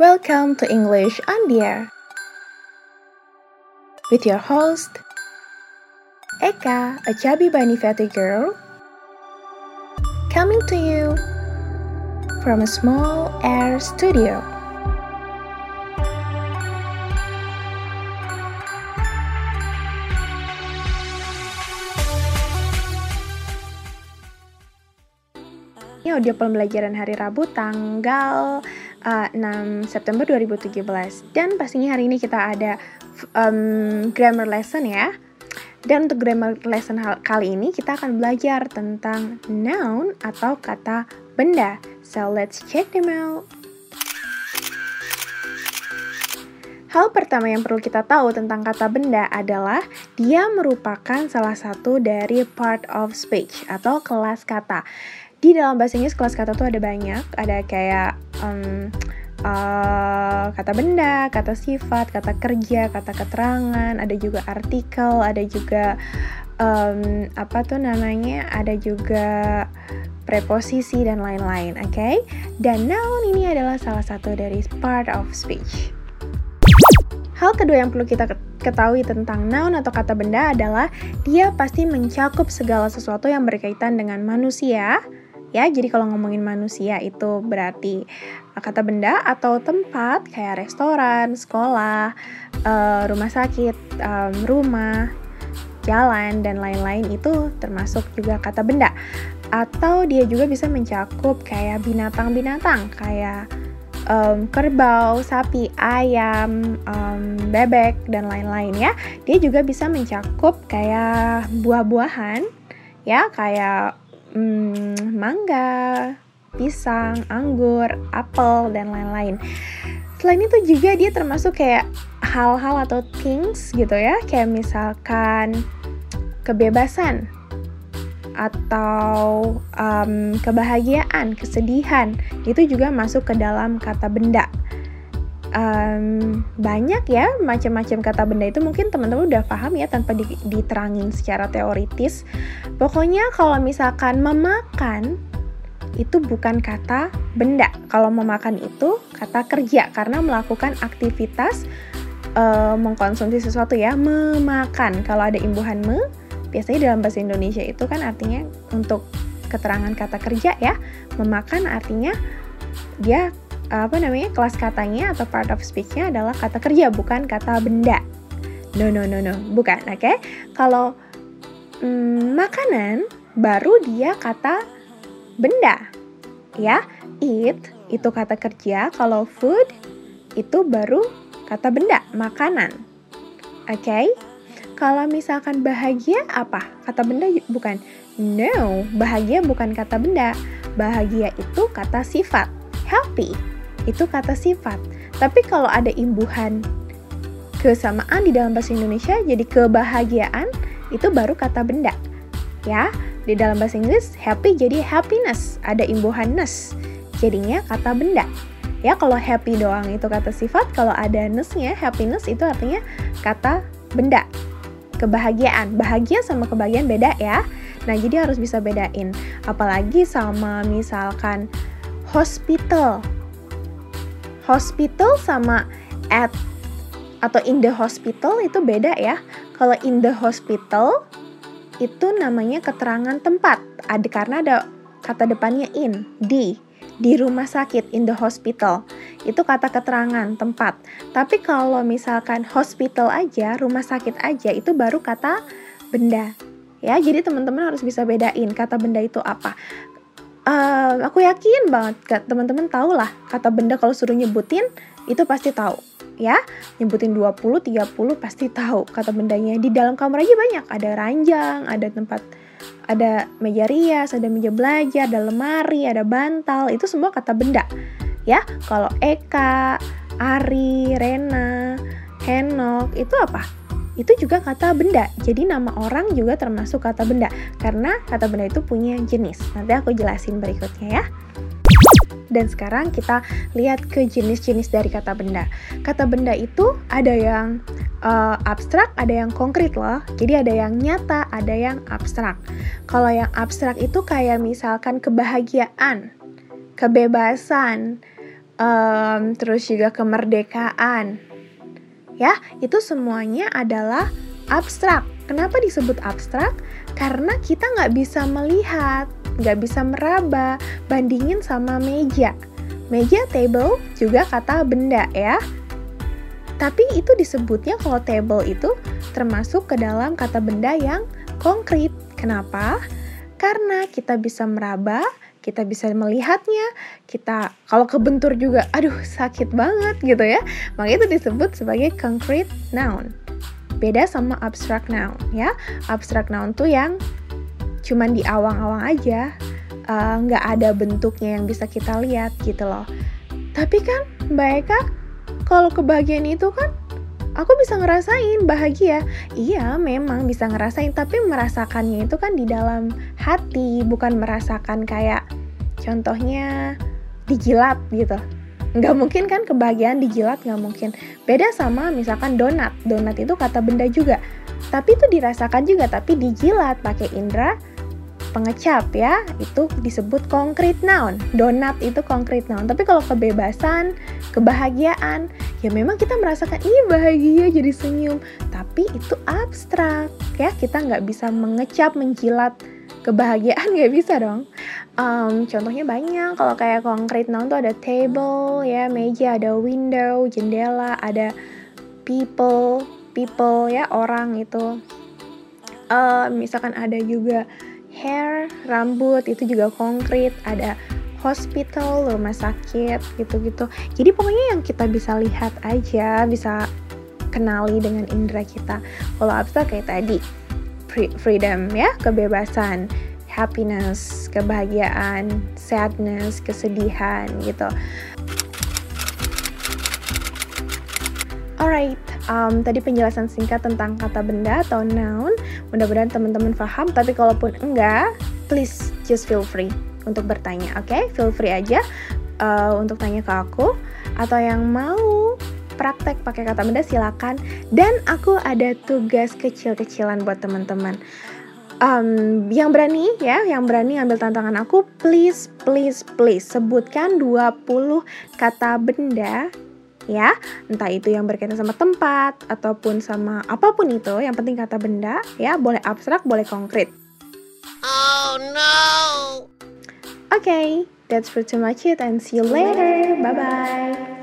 Welcome to English on the Air. With your host, Eka, a chubby bunny fatty girl, coming to you from a small air studio. Ini audio pembelajaran hari Rabu tanggal uh, 6 September 2017 dan pastinya hari ini kita ada um, grammar lesson ya. Dan untuk grammar lesson kali ini kita akan belajar tentang noun atau kata benda. So let's check them out. Hal pertama yang perlu kita tahu tentang kata benda adalah dia merupakan salah satu dari part of speech atau kelas kata di dalam bahasa Inggris kelas kata tuh ada banyak ada kayak um, uh, kata benda, kata sifat, kata kerja, kata keterangan, ada juga artikel, ada juga um, apa tuh namanya, ada juga preposisi dan lain-lain, oke? Okay? Dan noun ini adalah salah satu dari part of speech. Hal kedua yang perlu kita ketahui tentang noun atau kata benda adalah dia pasti mencakup segala sesuatu yang berkaitan dengan manusia, ya jadi kalau ngomongin manusia itu berarti uh, kata benda atau tempat kayak restoran sekolah uh, rumah sakit um, rumah jalan dan lain-lain itu termasuk juga kata benda atau dia juga bisa mencakup kayak binatang-binatang kayak um, kerbau, sapi, ayam, um, bebek dan lain-lain ya. Dia juga bisa mencakup kayak buah-buahan ya kayak hmm, mangga, pisang, anggur, apel, dan lain-lain. Selain itu juga dia termasuk kayak hal-hal atau things gitu ya, kayak misalkan kebebasan atau um, kebahagiaan, kesedihan, itu juga masuk ke dalam kata benda um, banyak ya macam-macam kata benda itu mungkin teman-teman udah paham ya tanpa diterangin secara teoritis. Pokoknya kalau misalkan memakan itu bukan kata benda. Kalau memakan itu kata kerja karena melakukan aktivitas uh, mengkonsumsi sesuatu ya, memakan. Kalau ada imbuhan me, biasanya dalam bahasa Indonesia itu kan artinya untuk keterangan kata kerja ya. Memakan artinya dia apa namanya kelas katanya atau part of speech-nya adalah kata kerja bukan kata benda. No no no no, bukan, oke? Okay? Kalau mm, makanan baru dia kata benda. Ya, eat itu kata kerja, kalau food itu baru kata benda, makanan. Oke? Okay? Kalau misalkan bahagia apa? Kata benda bukan. No, bahagia bukan kata benda. Bahagia itu kata sifat. Happy itu kata sifat. Tapi kalau ada imbuhan kesamaan di dalam bahasa Indonesia jadi kebahagiaan itu baru kata benda. Ya, di dalam bahasa Inggris happy jadi happiness, ada imbuhan-ness. Jadinya kata benda. Ya, kalau happy doang itu kata sifat, kalau ada ness-nya, happiness itu artinya kata benda. Kebahagiaan, bahagia sama kebahagiaan beda ya. Nah, jadi harus bisa bedain. Apalagi sama misalkan hospital hospital sama at atau in the hospital itu beda ya. Kalau in the hospital itu namanya keterangan tempat. Ada karena ada kata depannya in, di, di rumah sakit in the hospital. Itu kata keterangan tempat. Tapi kalau misalkan hospital aja, rumah sakit aja itu baru kata benda. Ya, jadi teman-teman harus bisa bedain kata benda itu apa uh, aku yakin banget teman-teman tahu lah kata benda kalau suruh nyebutin itu pasti tahu. Ya nyebutin 20 30 pasti tahu kata bendanya. Di dalam kamar aja banyak. Ada ranjang ada tempat ada meja rias ada meja belajar ada lemari ada bantal. Itu semua kata benda. Ya kalau Eka Ari Rena Henok itu apa itu juga kata benda. Jadi nama orang juga termasuk kata benda karena kata benda itu punya jenis. Nanti aku jelasin berikutnya ya. Dan sekarang kita lihat ke jenis-jenis dari kata benda. Kata benda itu ada yang uh, abstrak, ada yang konkret loh. Jadi ada yang nyata, ada yang abstrak. Kalau yang abstrak itu kayak misalkan kebahagiaan, kebebasan, um, terus juga kemerdekaan. Ya, itu semuanya adalah abstrak. Kenapa disebut abstrak? Karena kita nggak bisa melihat, nggak bisa meraba, bandingin sama meja. Meja table juga kata benda ya. Tapi itu disebutnya kalau table itu termasuk ke dalam kata benda yang konkret. Kenapa? Karena kita bisa meraba, kita bisa melihatnya, kita kalau kebentur juga, aduh sakit banget gitu ya. Maka itu disebut sebagai concrete noun. Beda sama abstract noun ya. Abstract noun tuh yang cuman di awang-awang aja, Eh, nggak uh, ada bentuknya yang bisa kita lihat gitu loh. Tapi kan Mbak Eka, kalau kebahagiaan itu kan aku bisa ngerasain bahagia. Iya, memang bisa ngerasain, tapi merasakannya itu kan di dalam hati, bukan merasakan kayak contohnya dijilat gitu. Nggak mungkin kan kebahagiaan dijilat, nggak mungkin. Beda sama misalkan donat. Donat itu kata benda juga. Tapi itu dirasakan juga, tapi dijilat pakai indera pengecap ya itu disebut concrete noun. Donat itu concrete noun. Tapi kalau kebebasan kebahagiaan ya memang kita merasakan ini bahagia jadi senyum. Tapi itu abstrak ya. Kita nggak bisa mengecap menjilat kebahagiaan nggak bisa dong. Um, contohnya banyak. Kalau kayak concrete noun tuh ada table ya meja ada window jendela ada people people ya orang itu. Uh, misalkan ada juga hair, rambut itu juga konkret, ada hospital, rumah sakit gitu-gitu. Jadi pokoknya yang kita bisa lihat aja, bisa kenali dengan indera kita. Kalau abstrak kayak tadi, freedom ya, kebebasan, happiness, kebahagiaan, sadness, kesedihan gitu. Alright, um, tadi penjelasan singkat tentang kata benda atau noun. Mudah-mudahan teman-teman paham, tapi kalaupun enggak, please just feel free untuk bertanya, oke? Okay? Feel free aja uh, untuk tanya ke aku atau yang mau praktek pakai kata benda silakan. Dan aku ada tugas kecil-kecilan buat teman-teman. Um, yang berani ya, yang berani ambil tantangan aku, please, please, please sebutkan 20 kata benda ya. Entah itu yang berkaitan sama tempat ataupun sama apa pun itu yang penting kata benda ya boleh abstrak boleh konkret. Oh no. Okay that's for too much it and see you later. Bye bye